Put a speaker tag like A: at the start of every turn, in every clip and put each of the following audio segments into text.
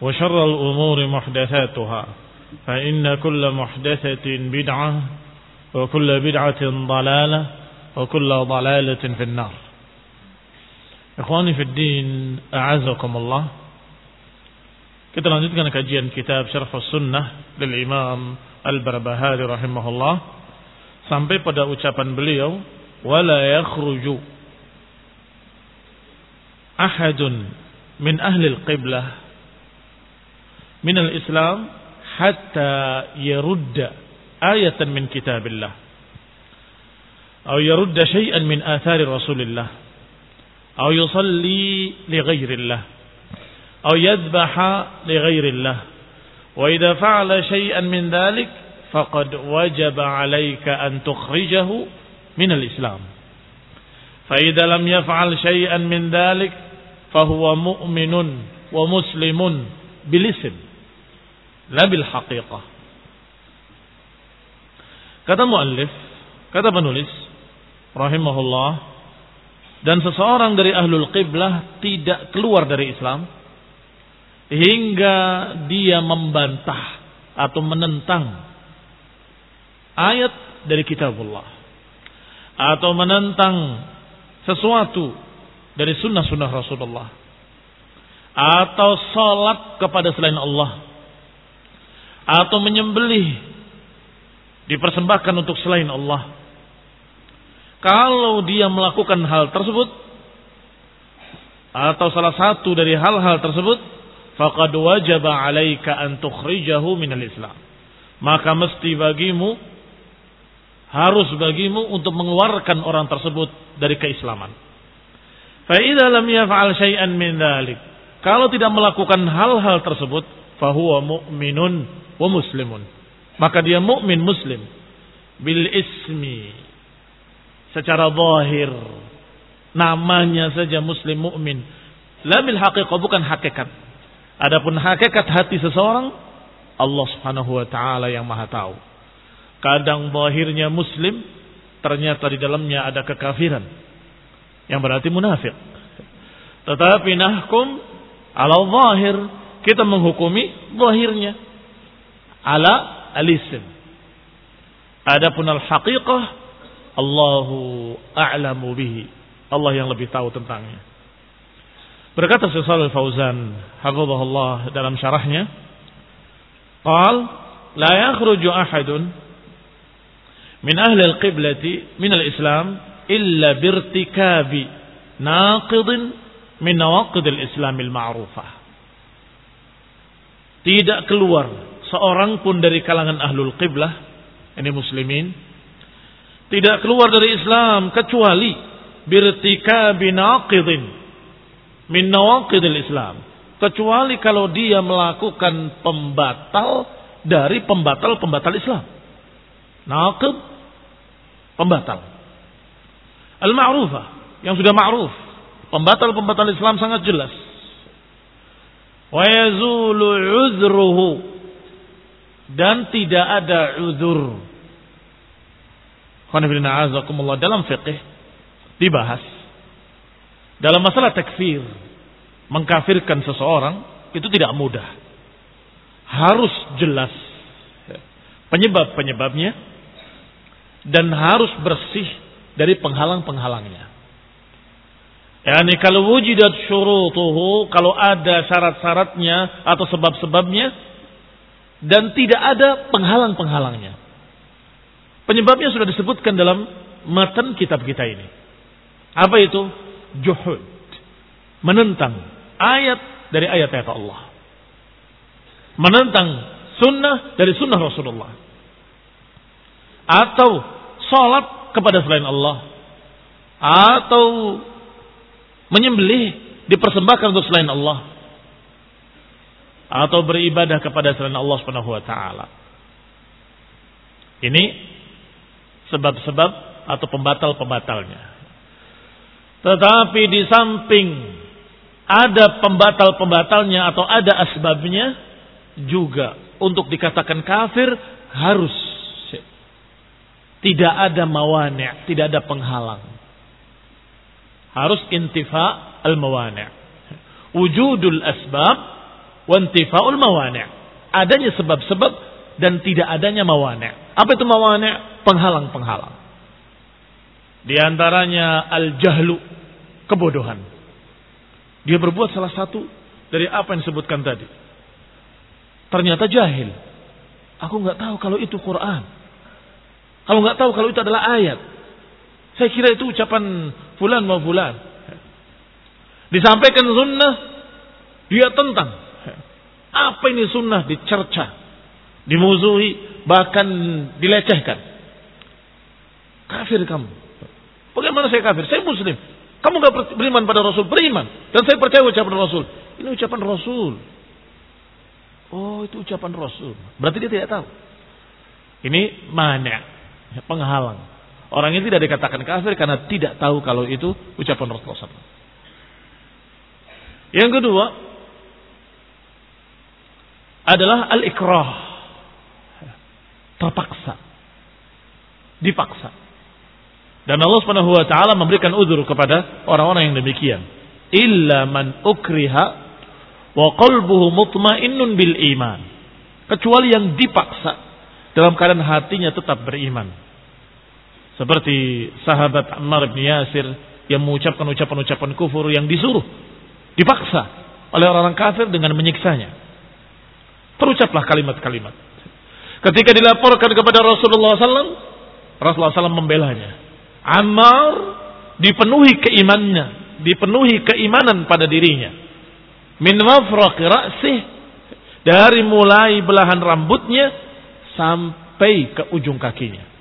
A: وشر الأمور محدثاتها فإن كل محدثة بدعة وكل بدعة ضلالة وكل ضلالة في النار إخواني في الدين أعزكم الله Kita lanjutkan kajian kitab Syarh Sunnah dari Imam Al-Barbahari rahimahullah sampai pada ucapan beliau wala yakhruju ahadun min ahli al-qiblah min al-islam hatta yarudda ayatan min kitabillah atau yarudda syai'an min athari rasulillah atau yusalli li ghairillah atau yadbaha li ghairillah wa idza fa'ala syai'an min dhalik faqad wajaba 'alayka an tukhrijahu min al-islam fa idza lam yaf'al syai'an min dhalik fahuwa mu'minun wa muslimun bil ism la bil haqiqah. Kata muallif kata penulis rahimahullah dan seseorang dari ahlul qiblah tidak keluar dari Islam hingga dia membantah atau menentang ayat dari kitabullah atau menentang sesuatu dari sunnah-sunnah Rasulullah atau salat kepada selain Allah atau menyembelih dipersembahkan untuk selain Allah. Kalau dia melakukan hal tersebut atau salah satu dari hal-hal tersebut faqad wajaba 'alaika an tukhrijahu minal Islam. Maka mesti bagimu harus bagimu untuk mengeluarkan orang tersebut dari keislaman. Fa'idha lam yaf'al syai'an min dhalik. Kalau tidak melakukan hal-hal tersebut, fahuwa mu'minun wa muslimun. Maka dia mukmin muslim. Bil ismi. Secara zahir. Namanya saja muslim mukmin. La bil haqiqah bukan hakikat. Adapun hakikat hati seseorang, Allah subhanahu wa ta'ala yang maha tahu. Kadang zahirnya muslim, ternyata di dalamnya ada kekafiran yang berarti munafik. Tetapi nahkum ala zahir, kita menghukumi zahirnya ala alisim. Adapun al-haqiqah Allahu a'lamu bihi. Allah yang lebih tahu tentangnya. Berkata Syekh Shalal Fauzan, hafizahullah dalam syarahnya, qal la yakhruju ahadun min ahli al-qiblati min al-islam illa birtikabi naqidin min nawaqidil islamil ma'rufah. Tidak keluar seorang pun dari kalangan ahlul qiblah, ini muslimin, tidak keluar dari Islam kecuali birtika binaqidin min nawaqidil Islam. Kecuali kalau dia melakukan pembatal dari pembatal-pembatal Islam. Naqid, pembatal. Al-ma'rufah, yang sudah ma'ruf. Pembatal-pembatal Islam sangat jelas. Wa yazulu uzruhu dan tidak ada uzur. Dalam fiqh dibahas dalam masalah takfir mengkafirkan seseorang itu tidak mudah. Harus jelas penyebab-penyebabnya dan harus bersih dari penghalang-penghalangnya. Yani kalau wujidat syurutuhu, kalau ada syarat-syaratnya atau sebab-sebabnya dan tidak ada penghalang-penghalangnya. Penyebabnya sudah disebutkan dalam matan kitab kita ini. Apa itu? Juhud. Menentang ayat dari ayat-ayat Allah. Menentang sunnah dari sunnah Rasulullah. Atau sholat kepada selain Allah. Atau menyembelih dipersembahkan untuk selain Allah atau beribadah kepada selain Allah Subhanahu wa taala. Ini sebab-sebab atau pembatal-pembatalnya. Tetapi di samping ada pembatal-pembatalnya atau ada asbabnya juga untuk dikatakan kafir harus tidak ada mawani', tidak ada penghalang. Harus intifa al-mawani'. Wujudul asbab wa intifa'ul mawani'. Adanya sebab-sebab dan tidak adanya mawani'. Apa itu mawani'? Penghalang-penghalang. Di antaranya al-jahlu, kebodohan. Dia berbuat salah satu dari apa yang disebutkan tadi. Ternyata jahil. Aku nggak tahu kalau itu Quran. Kalau nggak tahu kalau itu adalah ayat. Saya kira itu ucapan fulan mau fulan. Disampaikan sunnah, dia tentang. Apa ini sunnah dicerca, dimusuhi, bahkan dilecehkan. Kafir kamu. Bagaimana saya kafir? Saya muslim. Kamu gak beriman pada Rasul? Beriman. Dan saya percaya ucapan Rasul. Ini ucapan Rasul. Oh itu ucapan Rasul. Berarti dia tidak tahu. Ini mana? Penghalang. Orang ini tidak dikatakan kafir karena tidak tahu kalau itu ucapan SAW. Yang kedua adalah al-ikrah. Terpaksa. Dipaksa. Dan Allah Subhanahu wa taala memberikan udzur kepada orang-orang yang demikian. Illa man ukriha wa qalbuhu mutmainnun bil iman. Kecuali yang dipaksa dalam keadaan hatinya tetap beriman. Seperti sahabat Ammar bin Yasir yang mengucapkan ucapan-ucapan kufur yang disuruh, dipaksa oleh orang-orang kafir dengan menyiksanya. Terucaplah kalimat-kalimat. Ketika dilaporkan kepada Rasulullah SAW, Rasulullah SAW membelanya. Ammar dipenuhi keimanannya, dipenuhi keimanan pada dirinya. Min mafraq ra'sih dari mulai belahan rambutnya sampai ke ujung kakinya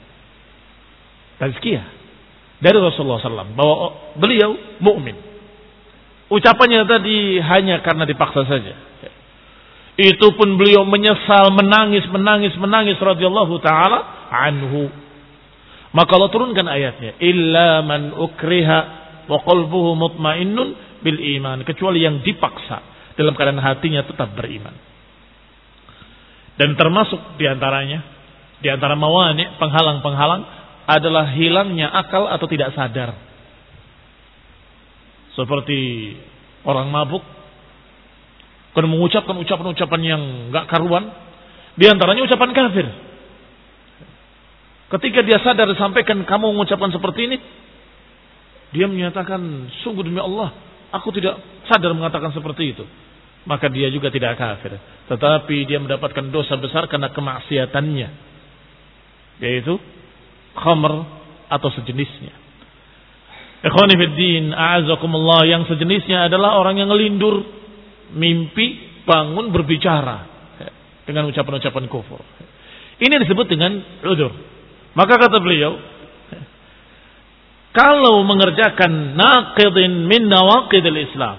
A: tazkiyah dari Rasulullah SAW bahwa beliau mukmin. Ucapannya tadi hanya karena dipaksa saja. Itu pun beliau menyesal, menangis, menangis, menangis radhiyallahu taala anhu. Maka Allah turunkan ayatnya, illa man ukriha wa qalbuhu mutmainnun bil iman, kecuali yang dipaksa dalam keadaan hatinya tetap beriman. Dan termasuk di antaranya, di antara mawani penghalang-penghalang adalah hilangnya akal atau tidak sadar. Seperti orang mabuk karena mengucapkan ucapan-ucapan yang nggak karuan, di antaranya ucapan kafir. Ketika dia sadar disampaikan kamu mengucapkan seperti ini, dia menyatakan sungguh demi Allah, aku tidak sadar mengatakan seperti itu. Maka dia juga tidak kafir. Tetapi dia mendapatkan dosa besar karena kemaksiatannya. Yaitu khamr atau sejenisnya. Ikhwani fiddin, a'azakumullah yang sejenisnya adalah orang yang ngelindur, mimpi, bangun, berbicara. dengan ucapan-ucapan kufur. Ini disebut dengan udur. Maka kata beliau, kalau mengerjakan naqidin min nawaqidil Islam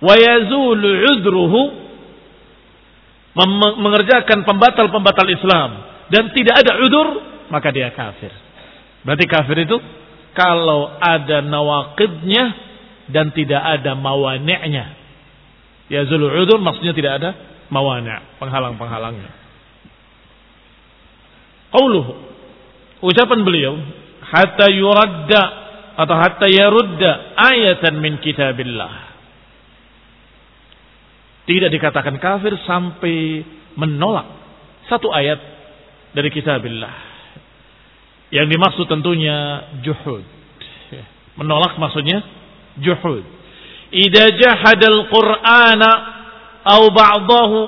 A: wa yazulu udruhu mengerjakan pembatal-pembatal Islam dan tidak ada udur maka dia kafir. Berarti kafir itu kalau ada nawaqidnya dan tidak ada mawani'nya. Yazulu udur maksudnya tidak ada mawani' penghalang-penghalangnya. Qauluhu ucapan beliau hatta yuradda atau hatta yarudda ayatan min kitabillah. Tidak dikatakan kafir sampai menolak satu ayat dari kitabillah. Yang dimaksud tentunya juhud. Menolak maksudnya juhud. Idza jahadal Qur'ana au ba'dahu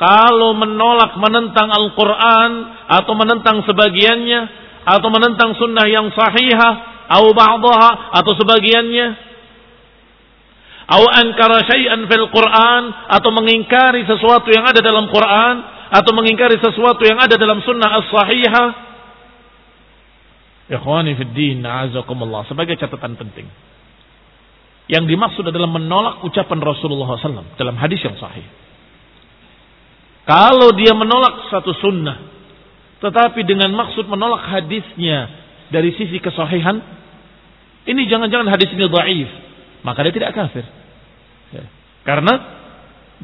A: kalau menolak menentang Al-Quran atau menentang sebagiannya atau menentang sunnah yang sahihah atau ba'daha atau sebagiannya atau ankara syai'an fil Quran atau mengingkari sesuatu yang ada dalam Quran atau mengingkari sesuatu yang ada dalam sunnah as-sahihah Ikhwani fid din, azakumullah. Sebagai catatan penting. Yang dimaksud adalah menolak ucapan Rasulullah SAW dalam hadis yang sahih. Kalau dia menolak satu sunnah, tetapi dengan maksud menolak hadisnya dari sisi kesahihan, ini jangan-jangan hadis ini dhaif, maka dia tidak kafir. Ya. Karena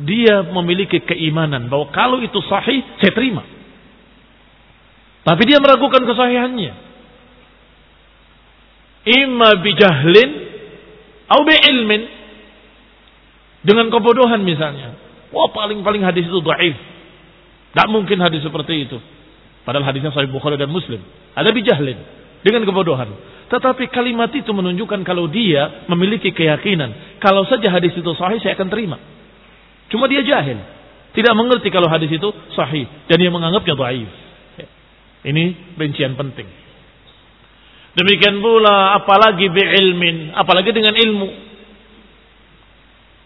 A: dia memiliki keimanan bahwa kalau itu sahih, saya terima. Tapi dia meragukan kesahihannya. Imma bijahlin atau ilmin dengan kebodohan misalnya. Wah paling-paling hadis itu dhaif. Tidak mungkin hadis seperti itu. Padahal hadisnya sahih Bukhari dan Muslim. Ada bijahlin dengan kebodohan. Tetapi kalimat itu menunjukkan kalau dia memiliki keyakinan, kalau saja hadis itu sahih saya akan terima. Cuma dia jahil, tidak mengerti kalau hadis itu sahih dan dia menganggapnya dhaif. Ini rincian penting. Demikian pula apalagi bi'ilmin, apalagi dengan ilmu.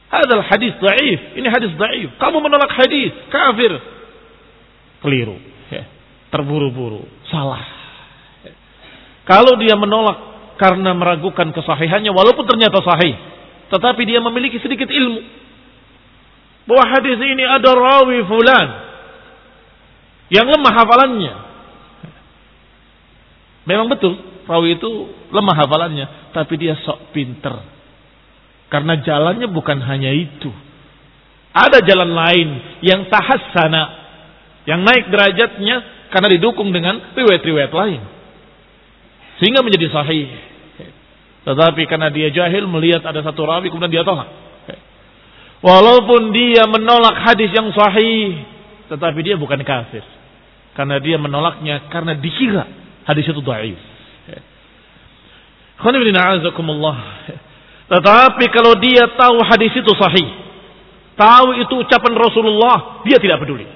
A: Hadal hadis dhaif, ini hadis dhaif. Kamu menolak hadis, kafir. Keliru. Terburu-buru, salah. Kalau dia menolak karena meragukan kesahihannya walaupun ternyata sahih, tetapi dia memiliki sedikit ilmu bahwa hadis ini ada rawi fulan yang lemah hafalannya. Memang betul, rawi itu lemah hafalannya, tapi dia sok pinter. Karena jalannya bukan hanya itu. Ada jalan lain yang tahassana, yang naik derajatnya karena didukung dengan riwayat-riwayat lain. Sehingga menjadi sahih. Tetapi karena dia jahil melihat ada satu rawi kemudian dia tolak. Walaupun dia menolak hadis yang sahih, tetapi dia bukan kafir. Karena dia menolaknya karena dikira hadis itu dhaif. Tetapi kalau dia tahu hadis itu sahih, tahu itu ucapan Rasulullah, dia tidak peduli.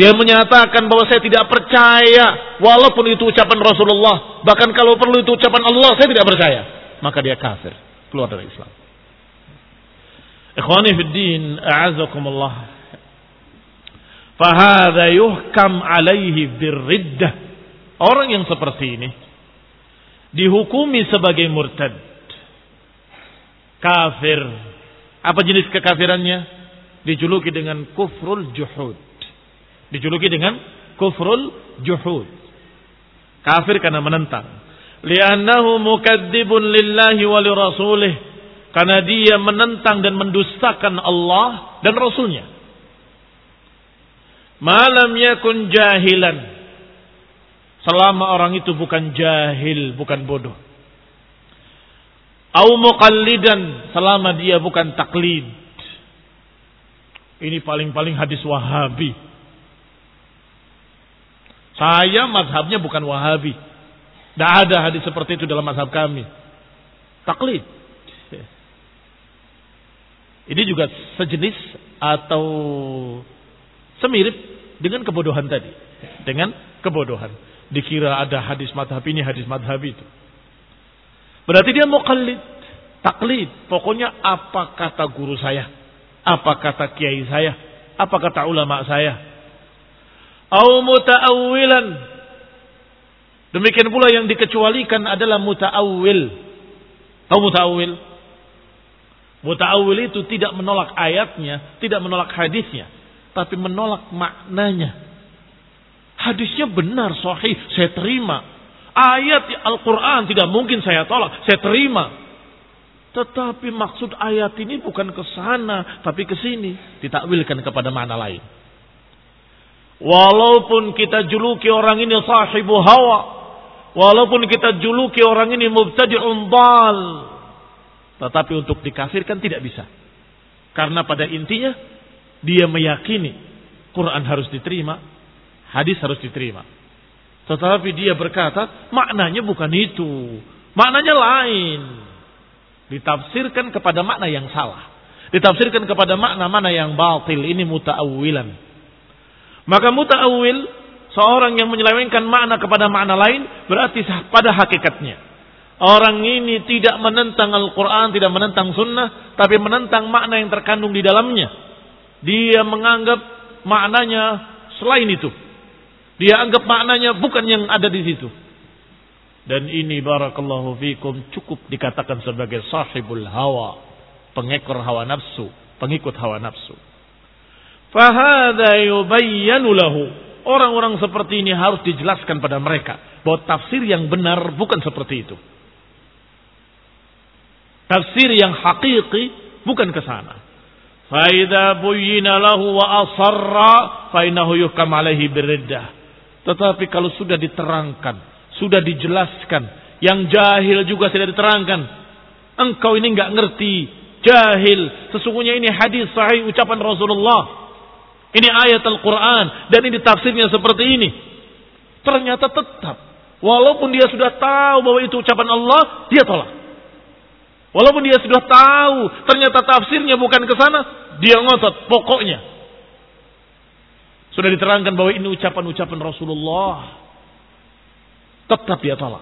A: Dia menyatakan bahwa saya tidak percaya walaupun itu ucapan Rasulullah. Bahkan kalau perlu itu ucapan Allah, saya tidak percaya. Maka dia kafir, keluar dari Islam. Ikhwani fi din, a'azakumullah. Fahada yuhkam alaihi birriddah. Orang yang seperti ini dihukumi sebagai murtad. Kafir. Apa jenis kekafirannya? Dijuluki dengan kufrul juhud Dijuluki dengan kufrul juhud. Kafir karena menentang. Li'annahu mukadzibun lillahi wa li rasulih. Karena dia menentang dan mendustakan Allah dan Rasulnya. Malam yakun jahilan. Selama orang itu bukan jahil, bukan bodoh. Au muqallidan selama dia bukan taklid. Ini paling-paling hadis Wahabi saya mazhabnya bukan Wahabi. Tidak ada hadis seperti itu dalam mazhab kami. Taklid. Ini juga sejenis atau semirip dengan kebodohan tadi. Dengan kebodohan. Dikira ada hadis madhab ini, hadis madhab itu. Berarti dia muqallid. Taklid. Pokoknya apa kata guru saya. Apa kata kiai saya. Apa kata ulama saya. Au muta'awwilan. Demikian pula yang dikecualikan adalah muta'awwil. Tahu muta'awwil? Muta'awwil itu tidak menolak ayatnya, tidak menolak hadisnya, tapi menolak maknanya. Hadisnya benar, sahih, saya terima. Ayat Al-Quran tidak mungkin saya tolak, saya terima. Tetapi maksud ayat ini bukan ke sana, tapi ke sini. Ditakwilkan kepada makna lain. Walaupun kita juluki orang ini sahibu hawa. Walaupun kita juluki orang ini mubtadi'un dal. Tetapi untuk dikafirkan tidak bisa. Karena pada intinya dia meyakini Quran harus diterima, hadis harus diterima. Tetapi dia berkata maknanya bukan itu. Maknanya lain. Ditafsirkan kepada makna yang salah. Ditafsirkan kepada makna mana yang batil. Ini muta'awilan. Maka muta'awil seorang yang menyelewengkan makna kepada makna lain berarti pada hakikatnya. Orang ini tidak menentang Al-Quran, tidak menentang sunnah, tapi menentang makna yang terkandung di dalamnya. Dia menganggap maknanya selain itu. Dia anggap maknanya bukan yang ada di situ. Dan ini barakallahu fikum cukup dikatakan sebagai sahibul hawa. Pengekor hawa nafsu. Pengikut hawa nafsu. Fahada yubayyanu lahu. Orang-orang seperti ini harus dijelaskan pada mereka bahwa tafsir yang benar bukan seperti itu. Tafsir yang hakiki bukan ke sana. Faida buyyina lahu wa asarra fa innahu yuhkam alaihi biriddah. Tetapi kalau sudah diterangkan, sudah dijelaskan, yang jahil juga sudah diterangkan. Engkau ini enggak ngerti, jahil. Sesungguhnya ini hadis sahih ucapan Rasulullah ini ayat Al-Quran dan ini tafsirnya seperti ini. Ternyata tetap. Walaupun dia sudah tahu bahwa itu ucapan Allah, dia tolak. Walaupun dia sudah tahu ternyata tafsirnya bukan ke sana, dia ngotot pokoknya. Sudah diterangkan bahwa ini ucapan-ucapan Rasulullah. Tetap dia tolak.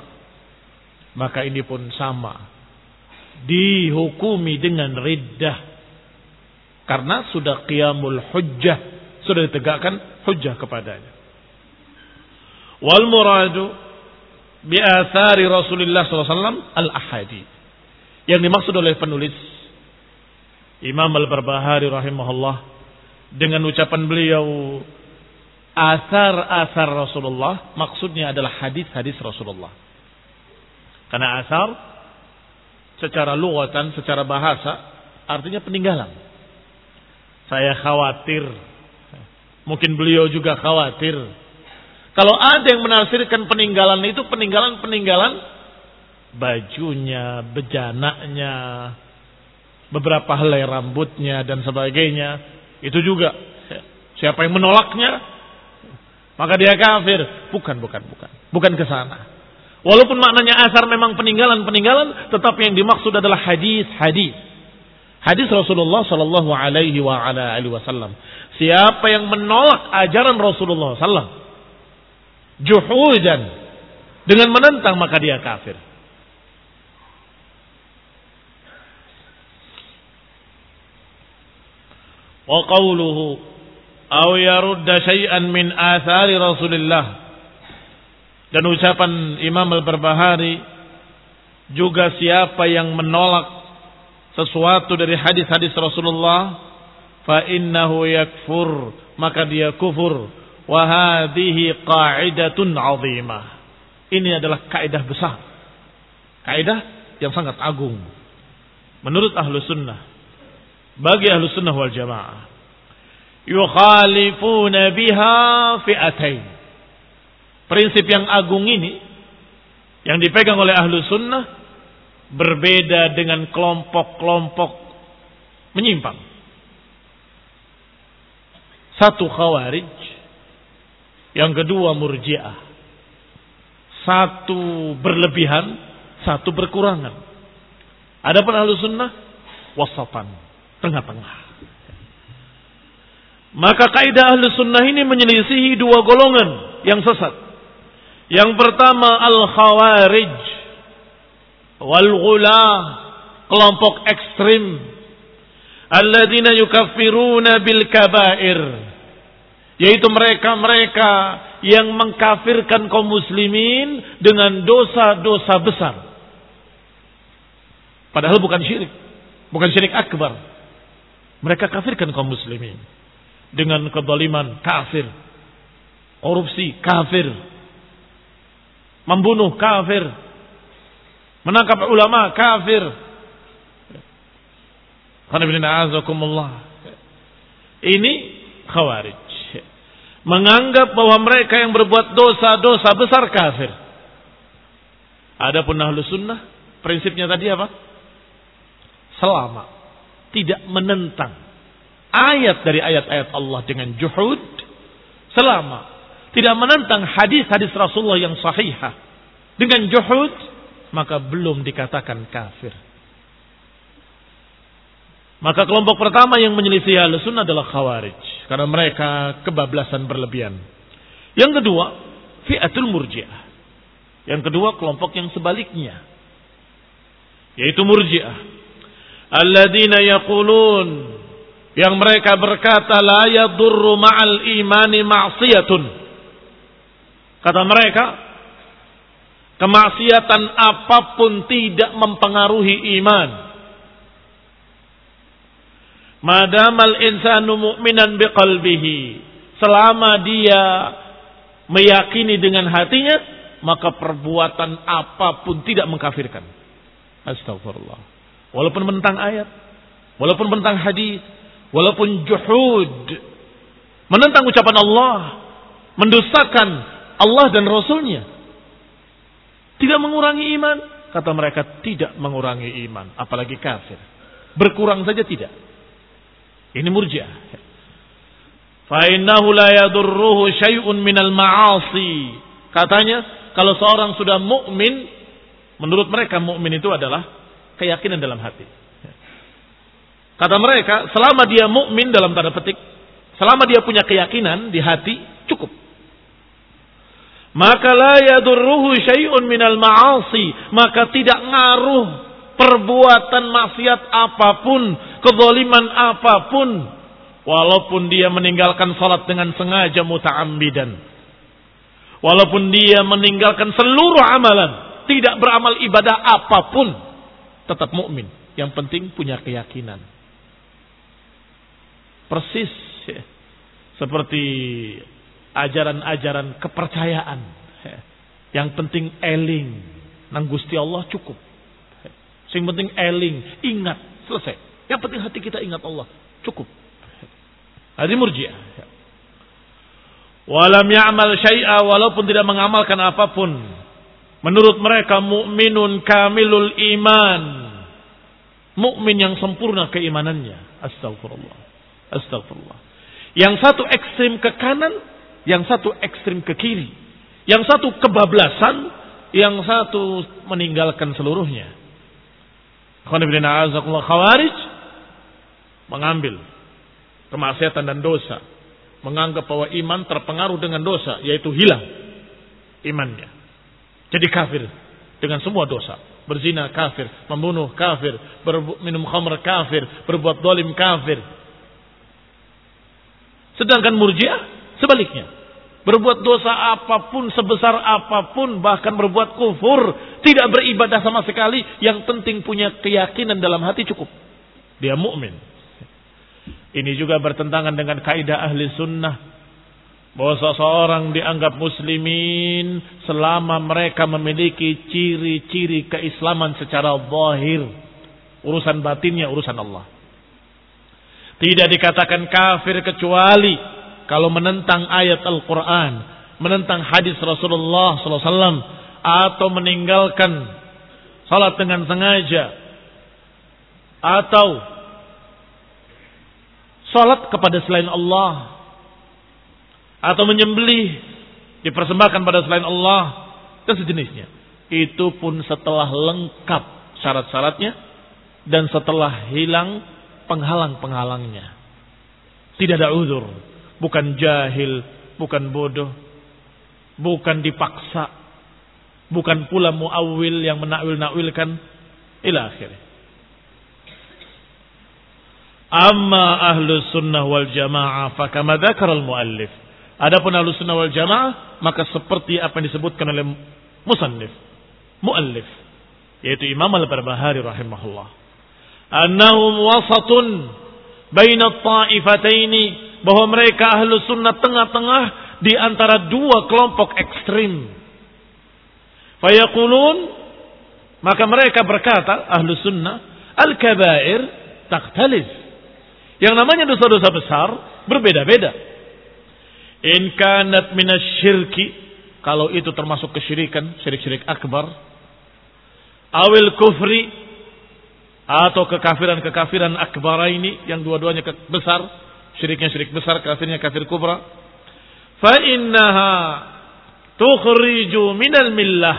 A: Maka ini pun sama. Dihukumi dengan riddah. Karena sudah qiyamul hujjah sudah ditegakkan hujjah kepadanya. Wal muradu bi athari Rasulullah SAW al ahadi. Yang dimaksud oleh penulis Imam Al-Barbahari rahimahullah dengan ucapan beliau asar-asar Rasulullah maksudnya adalah hadis-hadis Rasulullah. Karena asar secara lughatan, secara bahasa artinya peninggalan. Saya khawatir Mungkin beliau juga khawatir. Kalau ada yang menafsirkan peninggalan itu peninggalan-peninggalan bajunya, bejanaknya, beberapa helai rambutnya dan sebagainya. Itu juga siapa yang menolaknya maka dia kafir. Bukan, bukan, bukan. Bukan ke sana. Walaupun maknanya asar memang peninggalan-peninggalan, tetapi yang dimaksud adalah hadis-hadis. Hadis Rasulullah Sallallahu Alaihi Wasallam. Siapa yang menolak ajaran Rasulullah SAW. Juhudan. Dengan menentang maka dia kafir. Wa qawluhu. Aw yarudda syai'an min athari Rasulullah. Dan ucapan Imam Al-Barbahari. Juga siapa yang menolak sesuatu dari hadis-hadis Rasulullah fa innahu yakfur maka dia kufur. Wa hadhihi qa'idatun 'azimah. Ini adalah kaidah besar. Kaidah yang sangat agung. Menurut ahlu sunnah. Bagi ahlu sunnah wal jamaah yukhalifuna biha fi'atain prinsip yang agung ini yang dipegang oleh ahlu sunnah berbeda dengan kelompok-kelompok menyimpang satu khawarij. Yang kedua murjiah. Satu berlebihan, satu berkurangan. Adapun ahlu sunnah, wasatan. Tengah-tengah. Maka kaidah ahlu sunnah ini menyelisihi dua golongan yang sesat. Yang pertama al-khawarij. Wal-ghulah. Kelompok ekstrim alladzina yukaffiruna bil kabair Yaitu mereka-mereka yang mengkafirkan kaum muslimin dengan dosa-dosa besar. Padahal bukan syirik. Bukan syirik akbar. Mereka kafirkan kaum muslimin. Dengan kedoliman kafir. Korupsi kafir. Membunuh kafir. Menangkap ulama kafir. Ini khawarij menganggap bahwa mereka yang berbuat dosa-dosa besar kafir. Adapun ahlu sunnah, prinsipnya tadi apa? Selama tidak menentang ayat dari ayat-ayat Allah dengan juhud, selama tidak menentang hadis-hadis Rasulullah yang sahihah dengan juhud, maka belum dikatakan kafir. Maka kelompok pertama yang menyelisih ahlu sunnah adalah khawarij. Karena mereka kebablasan berlebihan. Yang kedua, fi'atul murji'ah. Yang kedua, kelompok yang sebaliknya. Yaitu murji'ah. Alladzina yaqulun. Yang mereka berkata, la yadurru ma'al imani ma'siyatun. Kata mereka, kemaksiatan apa pun tidak mempengaruhi iman. Madamal insanu mu'minan biqalbihi. Selama dia meyakini dengan hatinya, maka perbuatan apa pun tidak mengkafirkan. Astagfirullah. Walaupun mentang ayat, walaupun mentang hadis, walaupun juhud, menentang ucapan Allah, mendustakan Allah dan Rasulnya, tidak mengurangi iman. Kata mereka tidak mengurangi iman, apalagi kafir. Berkurang saja tidak. Ini murjiah. Fa'innahu la yadurruhu syai'un minal ma'asi. Katanya, kalau seorang sudah mukmin, menurut mereka mukmin itu adalah keyakinan dalam hati. Kata mereka, selama dia mukmin dalam tanda petik, selama dia punya keyakinan di hati, cukup. Maka la yadurruhu syai'un minal ma'asi, maka tidak ngaruh perbuatan maksiat apa pun kezaliman apa pun. Walaupun dia meninggalkan salat dengan sengaja muta'ambidan walaupun dia meninggalkan seluruh amalan tidak beramal ibadah apa pun tetap mukmin. Yang penting punya keyakinan persis ya, seperti ajaran-ajaran kepercayaan ya. yang penting eling nang Gusti Allah cukup sing penting eling ingat selesai yang penting hati kita ingat Allah. Cukup. Hadi murjiah. Walam ya'mal syai'a walaupun tidak mengamalkan apa pun. Menurut mereka mukminun kamilul iman. Mukmin yang sempurna keimanannya. Astagfirullah. Astagfirullah. Yang satu ekstrim ke kanan, yang satu ekstrim ke kiri. Yang satu kebablasan, yang satu meninggalkan seluruhnya. Khawarij mengambil kemaksiatan dan dosa, menganggap bahwa iman terpengaruh dengan dosa, yaitu hilang imannya. Jadi kafir dengan semua dosa. Berzina kafir, membunuh kafir, minum khamr kafir, berbuat dolim kafir. Sedangkan murjiah sebaliknya. Berbuat dosa apa pun, sebesar apa pun, bahkan berbuat kufur. Tidak beribadah sama sekali. Yang penting punya keyakinan dalam hati cukup. Dia mukmin. Ini juga bertentangan dengan kaidah ahli sunnah. Bahwa seseorang dianggap muslimin selama mereka memiliki ciri-ciri keislaman secara zahir. Urusan batinnya urusan Allah. Tidak dikatakan kafir kecuali kalau menentang ayat Al-Quran. Menentang hadis Rasulullah SAW. Atau meninggalkan salat dengan sengaja. Atau salat kepada selain Allah atau menyembelih dipersembahkan pada selain Allah dan sejenisnya. Itu pun setelah lengkap syarat-syaratnya dan setelah hilang penghalang-penghalangnya. Tidak ada uzur, bukan jahil, bukan bodoh, bukan dipaksa, bukan pula muawil yang menakwil-nakwilkan. Ila akhirnya. Amma ahlu sunnah wal jamaah fakama dzakar al muallif. Adapun ahlu sunnah wal jamaah, maka seperti apa yang disebutkan oleh musannif, muallif, yaitu Imam al-Barbahari rahimahullah. Annahum wasatun baina ta'ifataini bahwa mereka ahlu sunnah tengah-tengah di antara dua kelompok ekstrim. Fayaqulun maka mereka berkata ahlu sunnah al-kabair taktalis. Yang namanya dosa-dosa besar berbeda-beda. In kanat minasyirki kalau itu termasuk kesyirikan, syirik-syirik akbar. Awil kufri atau kekafiran-kekafiran akbar ini yang dua-duanya besar, syiriknya syirik besar, kafirnya kafir kubra. Fa innaha tukhriju minal millah.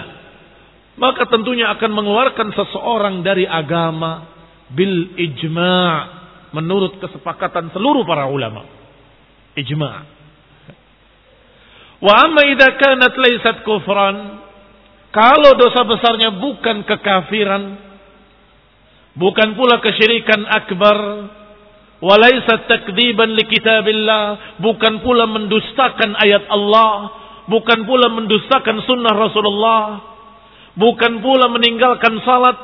A: Maka tentunya akan mengeluarkan seseorang dari agama bil ijma' menurut kesepakatan seluruh para ulama. Ijma'. Wa amma idza kanat laysat kufran, kalau dosa besarnya bukan kekafiran, bukan pula kesyirikan akbar, walaysat takdziban li kitabillah, bukan pula mendustakan ayat Allah, bukan pula mendustakan sunnah Rasulullah, bukan pula meninggalkan salat,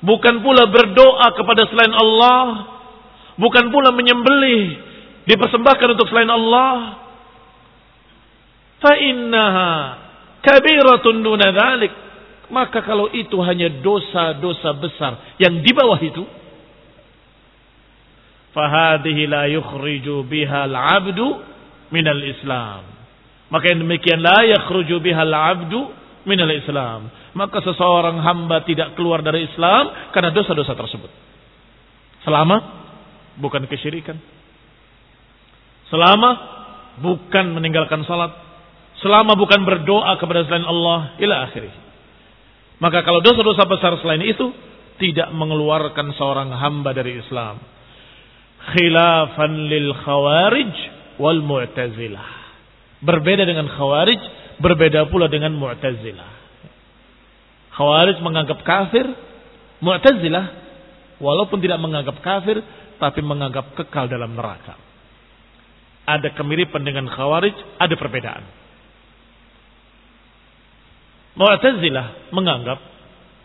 A: bukan pula berdoa kepada selain Allah, bukan pula menyembelih dipersembahkan untuk selain Allah. Fa innaha kabiratun duna dzalik maka kalau itu hanya dosa-dosa besar yang di bawah itu fahadhihi la yukhriju biha al-'abdu minal islam maka yang demikian la yakhruju biha al-'abdu minal islam maka seseorang hamba tidak keluar dari Islam karena dosa-dosa tersebut selama bukan kesyirikan. Selama bukan meninggalkan salat, selama bukan berdoa kepada selain Allah ila akhirih. Maka kalau dosa-dosa besar selain itu tidak mengeluarkan seorang hamba dari Islam. Khilafan lil khawarij wal mu'tazilah. Berbeda dengan khawarij, berbeda pula dengan mu'tazilah. Khawarij menganggap kafir, mu'tazilah walaupun tidak menganggap kafir tapi menganggap kekal dalam neraka. Ada kemiripan dengan Khawarij, ada perbedaan. Mu'tazilah menganggap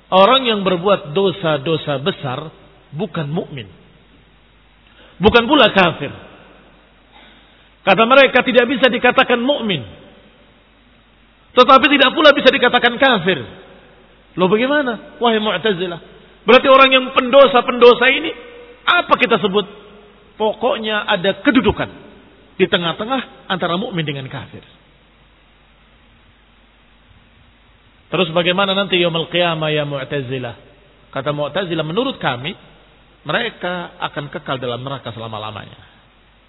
A: orang yang berbuat dosa-dosa besar bukan mukmin. Bukan pula kafir. Kata mereka tidak bisa dikatakan mukmin. Tetapi tidak pula bisa dikatakan kafir. Loh bagaimana? Wahai Mu'tazilah. Berarti orang yang pendosa-pendosa ini apa kita sebut? Pokoknya ada kedudukan di tengah-tengah antara mukmin dengan kafir. Terus bagaimana nanti yaumul qiyamah ya Mu'tazilah? Kata Mu'tazilah menurut kami mereka akan kekal dalam neraka selama-lamanya.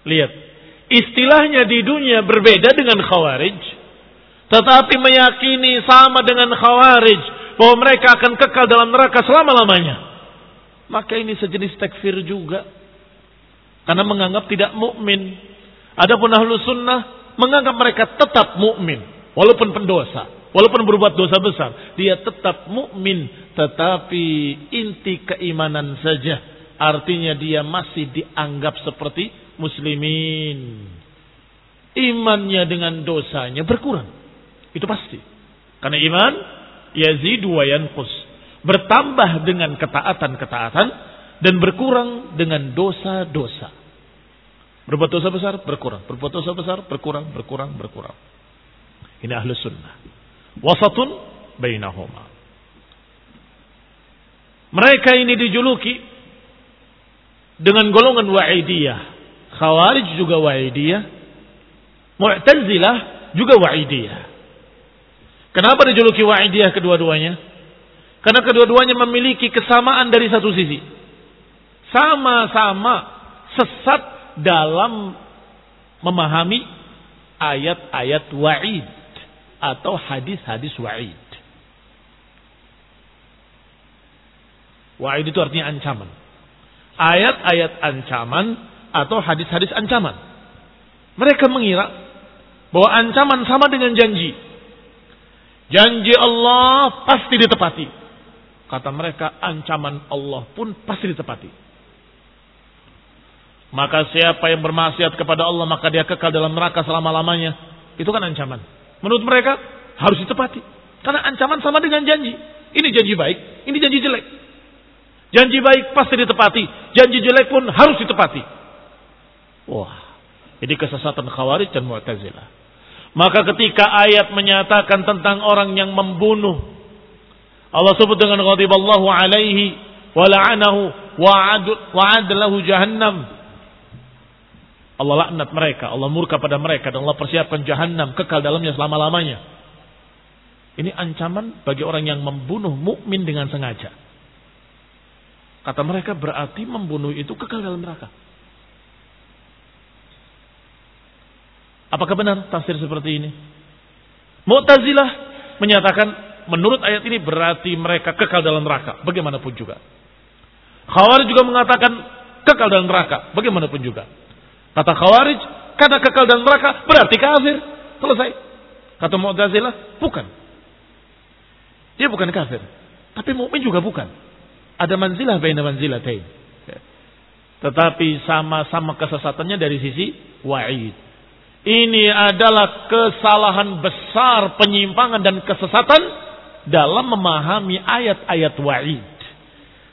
A: Lihat, istilahnya di dunia berbeda dengan Khawarij, tetapi meyakini sama dengan Khawarij bahwa mereka akan kekal dalam neraka selama-lamanya maka ini sejenis takfir juga. Karena menganggap tidak mukmin. Adapun ahlu sunnah menganggap mereka tetap mukmin walaupun pendosa, walaupun berbuat dosa besar, dia tetap mukmin, tetapi inti keimanan saja. Artinya dia masih dianggap seperti muslimin. Imannya dengan dosanya berkurang. Itu pasti. Karena iman yazidu wa yanqus bertambah dengan ketaatan-ketaatan dan berkurang dengan dosa-dosa. Berbuat dosa besar berkurang, berbuat dosa besar berkurang, berkurang, berkurang. Ini ahlu sunnah. Wasatun bainahuma. Mereka ini dijuluki dengan golongan wa'idiyah. Khawarij juga wa'idiyah. Mu'tazilah juga wa'idiyah. Kenapa dijuluki wa'idiyah kedua-duanya? Karena kedua-duanya memiliki kesamaan dari satu sisi. Sama-sama sesat dalam memahami ayat-ayat wa'id atau hadis-hadis wa'id. Wa'id itu artinya ancaman. Ayat-ayat ancaman atau hadis-hadis ancaman. Mereka mengira bahwa ancaman sama dengan janji. Janji Allah pasti ditepati. Kata mereka ancaman Allah pun pasti ditepati. Maka siapa yang bermaksiat kepada Allah maka dia kekal dalam neraka selama-lamanya. Itu kan ancaman. Menurut mereka harus ditepati. Karena ancaman sama dengan janji. Ini janji baik, ini janji jelek. Janji baik pasti ditepati, janji jelek pun harus ditepati. Wah, ini kesesatan Khawarij dan Mu'tazilah. Maka ketika ayat menyatakan tentang orang yang membunuh Allah sebut dengan ghadiballahu alaihi wa la'anahu wa lahu jahannam. Allah laknat mereka, Allah murka pada mereka dan Allah persiapkan jahannam kekal dalamnya selama-lamanya. Ini ancaman bagi orang yang membunuh mukmin dengan sengaja. Kata mereka berarti membunuh itu kekal dalam neraka. Apakah benar tafsir seperti ini? Mu'tazilah menyatakan menurut ayat ini berarti mereka kekal dalam neraka. Bagaimanapun juga. Khawarij juga mengatakan kekal dalam neraka. Bagaimanapun juga. Kata Khawarij, kata kekal dalam neraka berarti kafir. Selesai. Kata Mu'tazilah, bukan. Dia bukan kafir. Tapi mukmin juga bukan. Ada manzilah baina manzilatain. Tetapi sama-sama kesesatannya dari sisi wa'id. Ini adalah kesalahan besar, penyimpangan dan kesesatan dalam memahami ayat-ayat wa'id.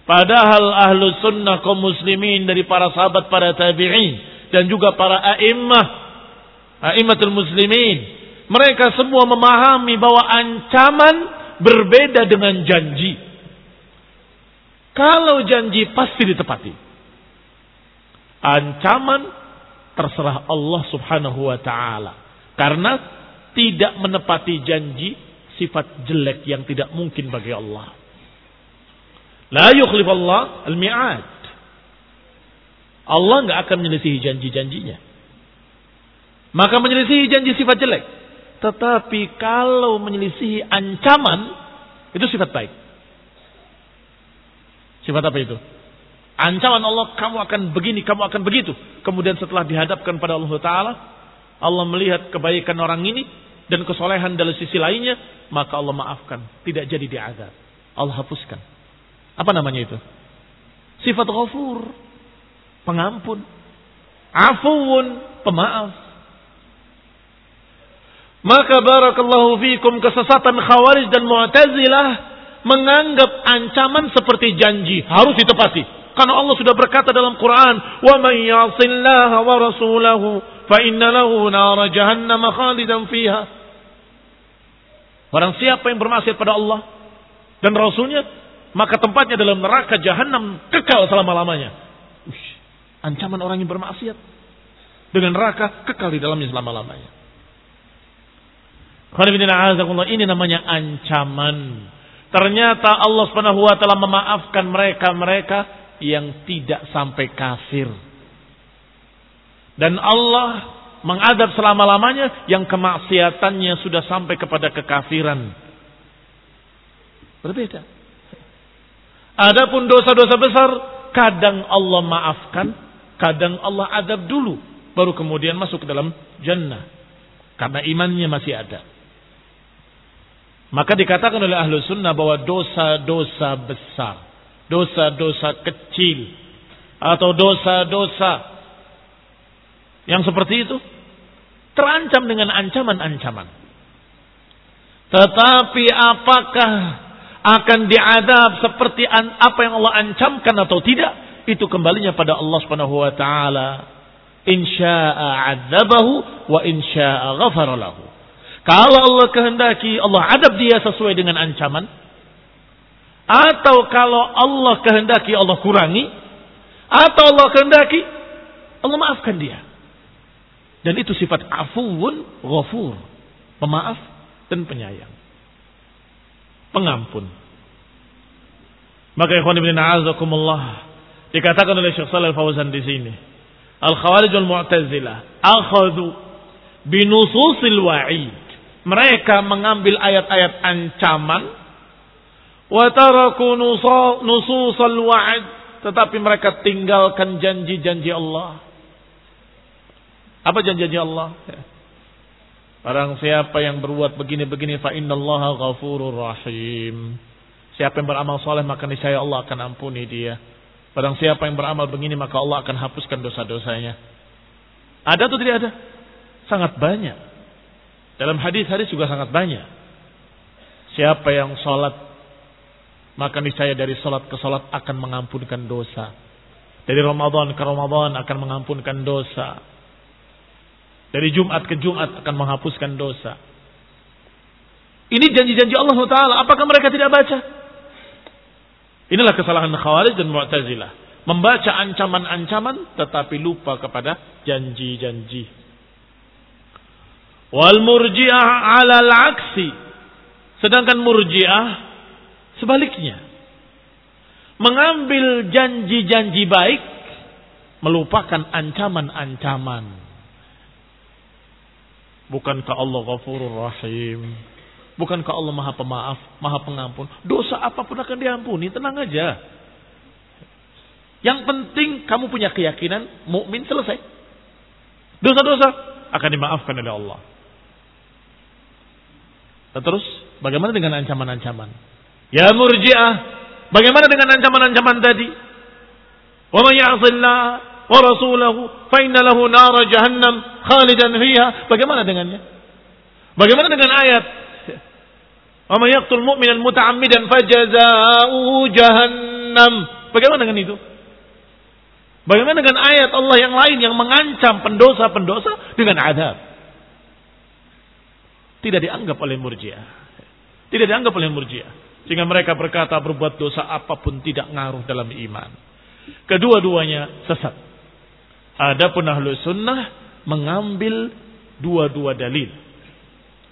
A: Padahal ahlu sunnah kaum muslimin dari para sahabat, para tabi'in. Dan juga para a'immah, a'immatul muslimin. Mereka semua memahami bahwa ancaman berbeda dengan janji. Kalau janji pasti ditepati. Ancaman terserah Allah subhanahu wa ta'ala. Karena tidak menepati janji sifat jelek yang tidak mungkin bagi Allah. La yukhlif Allah al-mi'ad. Allah nggak akan menyelisihi janji-janjinya. Maka menyelisihi janji sifat jelek. Tetapi kalau menyelisihi ancaman, itu sifat baik. Sifat apa itu? Ancaman Allah, kamu akan begini, kamu akan begitu. Kemudian setelah dihadapkan pada Allah Ta'ala, Allah melihat kebaikan orang ini dan kesolehan dari sisi lainnya, maka Allah maafkan. Tidak jadi diazab. Allah hapuskan. Apa namanya itu? Sifat ghafur. Pengampun. Afuun. Pemaaf. Maka barakallahu fikum kesesatan khawarij dan mu'tazilah menganggap ancaman seperti janji harus ditepati. Karena Allah sudah berkata dalam Quran, "Wa man ya'sillaha wa rasulahu fa inna lahu nar jahannam khalidan fiha." Barang siapa yang bermaksiat pada Allah dan Rasulnya, maka tempatnya dalam neraka jahanam kekal selama-lamanya. Ancaman orang yang bermaksiat dengan neraka kekal di dalamnya selama-lamanya. Ini namanya ancaman. Ternyata Allah Subhanahu wa taala memaafkan mereka-mereka yang tidak sampai kafir. Dan Allah mengadab selama-lamanya yang kemaksiatannya sudah sampai kepada kekafiran. Berbeda. Adapun dosa-dosa besar kadang Allah maafkan, kadang Allah adab dulu baru kemudian masuk ke dalam jannah. Karena imannya masih ada. Maka dikatakan oleh ahlu sunnah bahwa dosa-dosa besar, dosa-dosa kecil, atau dosa-dosa yang seperti itu terancam dengan ancaman-ancaman. Tetapi apakah akan diadab seperti apa yang Allah ancamkan atau tidak? Itu kembalinya pada Allah Subhanahu wa taala. Insya'a 'adzabahu wa insya'a ghafara lahu. Kalau Allah kehendaki, Allah adab dia sesuai dengan ancaman. Atau kalau Allah kehendaki, Allah kurangi. Atau Allah kehendaki, Allah maafkan dia. Dan itu sifat afuun ghafur. Pemaaf dan penyayang. Pengampun. Maka ikhwan ibn a'azakumullah. Dikatakan oleh Syekh Salih Al-Fawzan di sini. Al-Khawarij al-Mu'tazilah. Akhadu binususil wa'id mereka mengambil ayat-ayat ancaman wa taraku nususal wa'id tetapi mereka tinggalkan janji-janji Allah. Apa janji-janji Allah? Barang siapa yang berbuat begini-begini fa innallaha ghafurur rahim. Siapa yang beramal soleh maka niscaya Allah akan ampuni dia. Barang siapa yang beramal begini maka Allah akan hapuskan dosa-dosanya. Ada atau tidak ada? Sangat banyak. Dalam hadis-hadis juga sangat banyak. Siapa yang sholat maka niscaya dari sholat ke sholat akan mengampunkan dosa. Dari Ramadan ke Ramadan akan mengampunkan dosa. Dari Jumat ke Jumat akan menghapuskan dosa. Ini janji-janji Allah Taala. Apakah mereka tidak baca? Inilah kesalahan Khawarij dan Mu'tazilah. Membaca ancaman-ancaman tetapi lupa kepada janji-janji. Wal murji'ah 'ala al-aksi. Sedangkan murji'ah sebaliknya. Mengambil janji-janji baik melupakan ancaman-ancaman. Bukankah Allah Ghafurur Rahim? Bukankah Allah Maha Pemaaf, Maha Pengampun? Dosa apa pun akan diampuni, tenang aja. Yang penting kamu punya keyakinan mukmin selesai. Dosa-dosa akan dimaafkan oleh Allah. Dan terus bagaimana dengan ancaman-ancaman? Ya murji'ah, bagaimana dengan ancaman-ancaman tadi? Wa may ya'sillah wa rasulahu fa inna lahu nar jahannam khalidan fiha. Bagaimana dengannya? Bagaimana dengan ayat Wa may yaqtul mu'minan muta'ammidan fajazaohu jahannam. Bagaimana dengan itu? Bagaimana dengan ayat Allah yang lain yang mengancam pendosa-pendosa dengan adab? Tidak dianggap oleh murjiah. Tidak dianggap oleh murjiah. Sehingga mereka berkata berbuat dosa apa pun tidak ngaruh dalam iman. Kedua-duanya sesat. Adapun ahlu sunnah mengambil dua-dua dalil.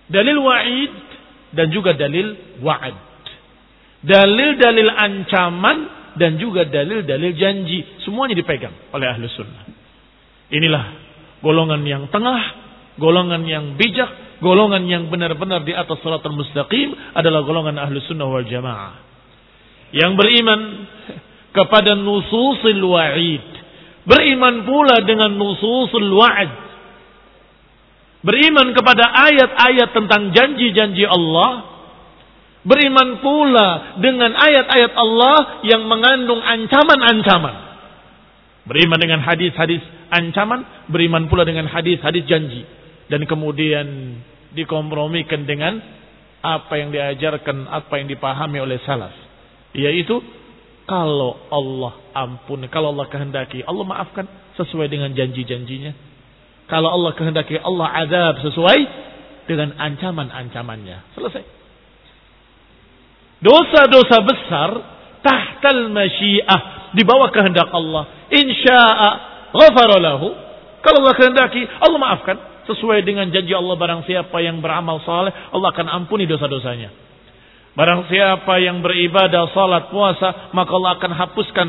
A: Dalil wa'id dan juga dalil wa'ad. Dalil-dalil ancaman dan juga dalil-dalil janji. Semuanya dipegang oleh ahlu sunnah. Inilah golongan yang tengah, golongan yang bijak, golongan yang benar-benar di atas salatul mustaqim adalah golongan ahlu sunnah wal jamaah. Yang beriman kepada nususil wa'id. Beriman pula dengan nususul wa'ad Beriman kepada ayat-ayat tentang janji-janji Allah. Beriman pula dengan ayat-ayat Allah yang mengandung ancaman-ancaman. Beriman dengan hadis-hadis ancaman, beriman pula dengan hadis-hadis janji. Dan kemudian dikompromikan dengan apa yang diajarkan, apa yang dipahami oleh salaf. Yaitu kalau Allah ampun, kalau Allah kehendaki, Allah maafkan sesuai dengan janji-janjinya kalau Allah kehendaki Allah azab sesuai dengan ancaman-ancamannya. Selesai. Dosa-dosa besar tahtal masyiah di bawah kehendak Allah. Insya'a ghafara lahu. Kalau Allah kehendaki Allah maafkan sesuai dengan janji Allah barang siapa yang beramal saleh Allah akan ampuni dosa-dosanya. Barang siapa yang beribadah salat puasa maka Allah akan hapuskan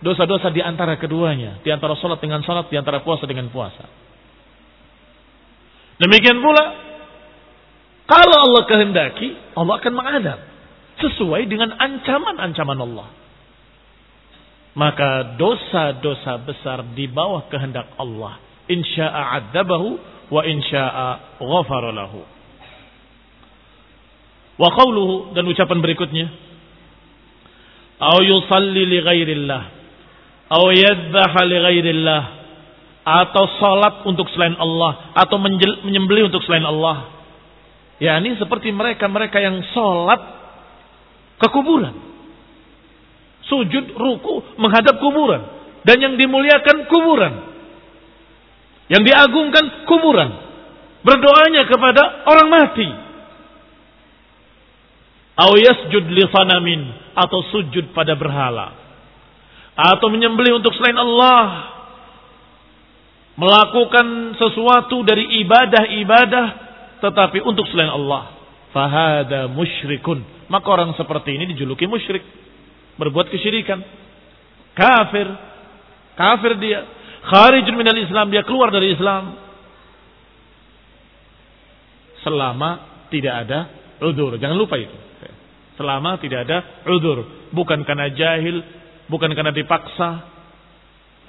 A: dosa-dosa di antara keduanya, di antara salat dengan salat, di antara puasa dengan puasa. Demikian pula kalau Allah kehendaki, Allah akan mengadab sesuai dengan ancaman-ancaman Allah. Maka dosa-dosa besar di bawah kehendak Allah. Insya'a adzabahu wa insya'a ghafara. Wa qawluhu dan ucapan berikutnya. Au yusalli li ghairillah. Au yadhaha li ghairillah atau salat untuk selain Allah atau menyembelih untuk selain Allah. Ya ini seperti mereka-mereka yang salat ke kuburan. Sujud, ruku menghadap kuburan dan yang dimuliakan kuburan. Yang diagungkan kuburan. Berdoanya kepada orang mati. Au yasjud li sanamin atau sujud pada berhala. Atau menyembelih untuk selain Allah melakukan sesuatu dari ibadah-ibadah tetapi untuk selain Allah. Fahada musyrikun. Maka orang seperti ini dijuluki musyrik. Berbuat kesyirikan. Kafir. Kafir dia. Kharijun minal Islam. Dia keluar dari Islam. Selama tidak ada udur. Jangan lupa itu. Selama tidak ada udur. Bukan karena jahil. Bukan karena dipaksa.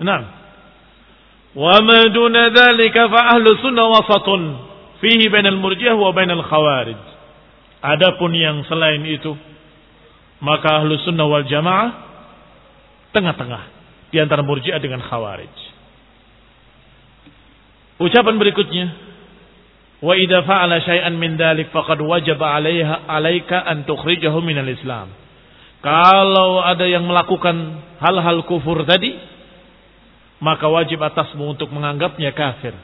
A: Nah, Dzalika fa ahlu sunnah wasatun fihi bainal murjiah wa bainal khawarij. Adapun yang selain itu maka ahlu sunnah wal jamaah Tengah-tengah. Di antara murjiah dengan khawarij. Ucapan berikutnya. Wa idza fa'ala syai'an min dzalik faqad wajaba 'alaiha 'alaika an tukhrijahu minal Islam. Kalau ada yang melakukan hal-hal kufur tadi, maka wajib atasmu untuk menganggapnya kafir.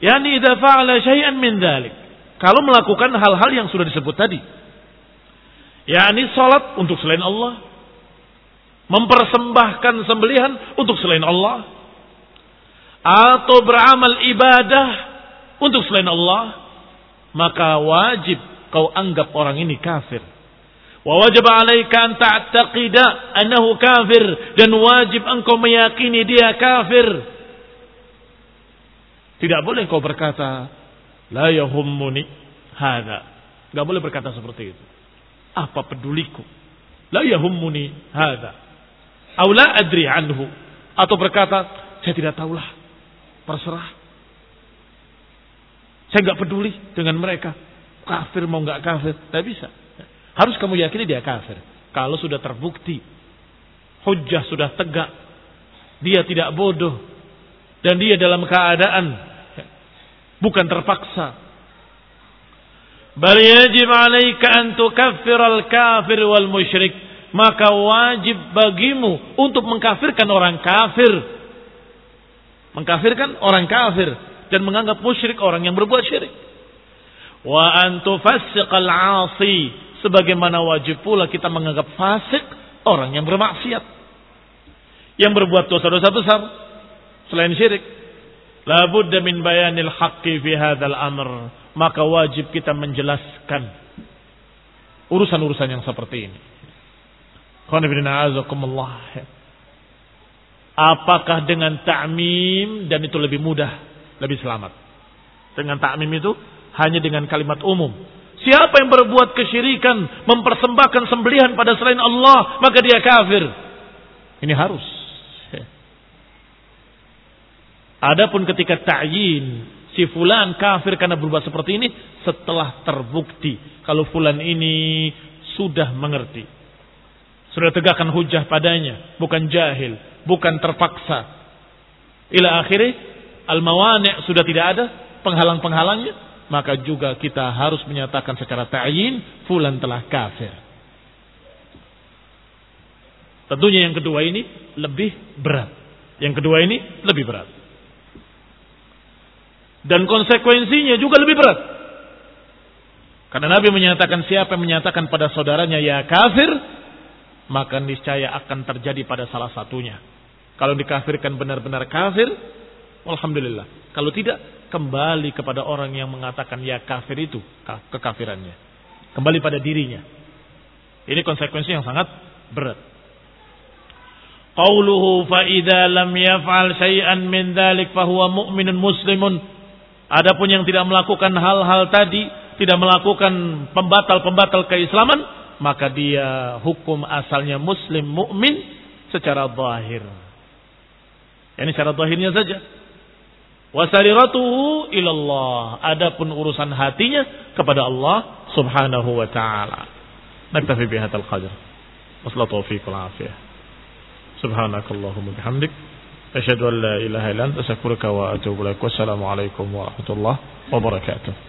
A: Yani idza fa'ala syai'an min dzalik. Kalau melakukan hal-hal yang sudah disebut tadi. yakni salat untuk selain Allah, mempersembahkan sembelihan untuk selain Allah, atau beramal ibadah untuk selain Allah, maka wajib kau anggap orang ini kafir. Wa wajib alaika an ta'taqida annahu kafir dan wajib engkau meyakini dia kafir. Tidak boleh engkau berkata la yahummuni hadza. Enggak boleh berkata seperti itu. Apa peduliku? La yahummuni hadza. Aw la adri anhu atau berkata saya tidak tahulah. Terserah. Saya enggak peduli dengan mereka. Kafir mau enggak kafir, tidak bisa. Harus kamu yakini dia kafir. Kalau sudah terbukti, hujah sudah tegak, dia tidak bodoh, dan dia dalam keadaan bukan terpaksa. Bal yajib alaika an tukaffir al-kafir wal musyrik. Maka wajib bagimu untuk mengkafirkan orang kafir. Mengkafirkan orang kafir dan menganggap musyrik orang yang berbuat syirik. Wa an tufassiqal 'asi Sebagaimana wajib pula kita menganggap fasik orang yang bermaksiat. Yang berbuat dosa-dosa besar. Selain syirik. La budda min bayanil haqqi fi hadzal amr. Maka wajib kita menjelaskan urusan-urusan yang seperti ini. Apakah dengan ta'mim dan itu lebih mudah, lebih selamat. Dengan ta'mim itu hanya dengan kalimat umum. Siapa yang berbuat kesyirikan, mempersembahkan sembelihan pada selain Allah, maka dia kafir. Ini harus. Adapun ketika ta'yin, si fulan kafir karena berbuat seperti ini setelah terbukti kalau fulan ini sudah mengerti. Sudah tegakkan hujah padanya, bukan jahil, bukan terpaksa. Ila akhirnya al-mawani' sudah tidak ada penghalang-penghalangnya, maka juga kita harus menyatakan secara ta'yin fulan telah kafir. Tentunya yang kedua ini lebih berat. Yang kedua ini lebih berat. Dan konsekuensinya juga lebih berat. Karena Nabi menyatakan siapa yang menyatakan pada saudaranya ya kafir, maka niscaya akan terjadi pada salah satunya. Kalau dikafirkan benar-benar kafir, alhamdulillah. Kalau tidak, kembali kepada orang yang mengatakan ya kafir itu kekafirannya. Kembali pada dirinya. Ini konsekuensi yang sangat berat. Qauluhu fa idza lam yaf'al syai'an min dzalik fa huwa mu'minun muslimun. Adapun yang tidak melakukan hal-hal tadi, tidak melakukan pembatal-pembatal keislaman, maka dia hukum asalnya muslim mukmin secara zahir. Ini secara zahirnya saja. Wasariratuhu ilallah. Adapun urusan hatinya kepada Allah subhanahu wa ta'ala. Naktafi bihadal qadr. Wassalamu taufiq afiyah. Subhanakallahumma bihamdik. An la ilaha wa atubu warahmatullahi wabarakatuh.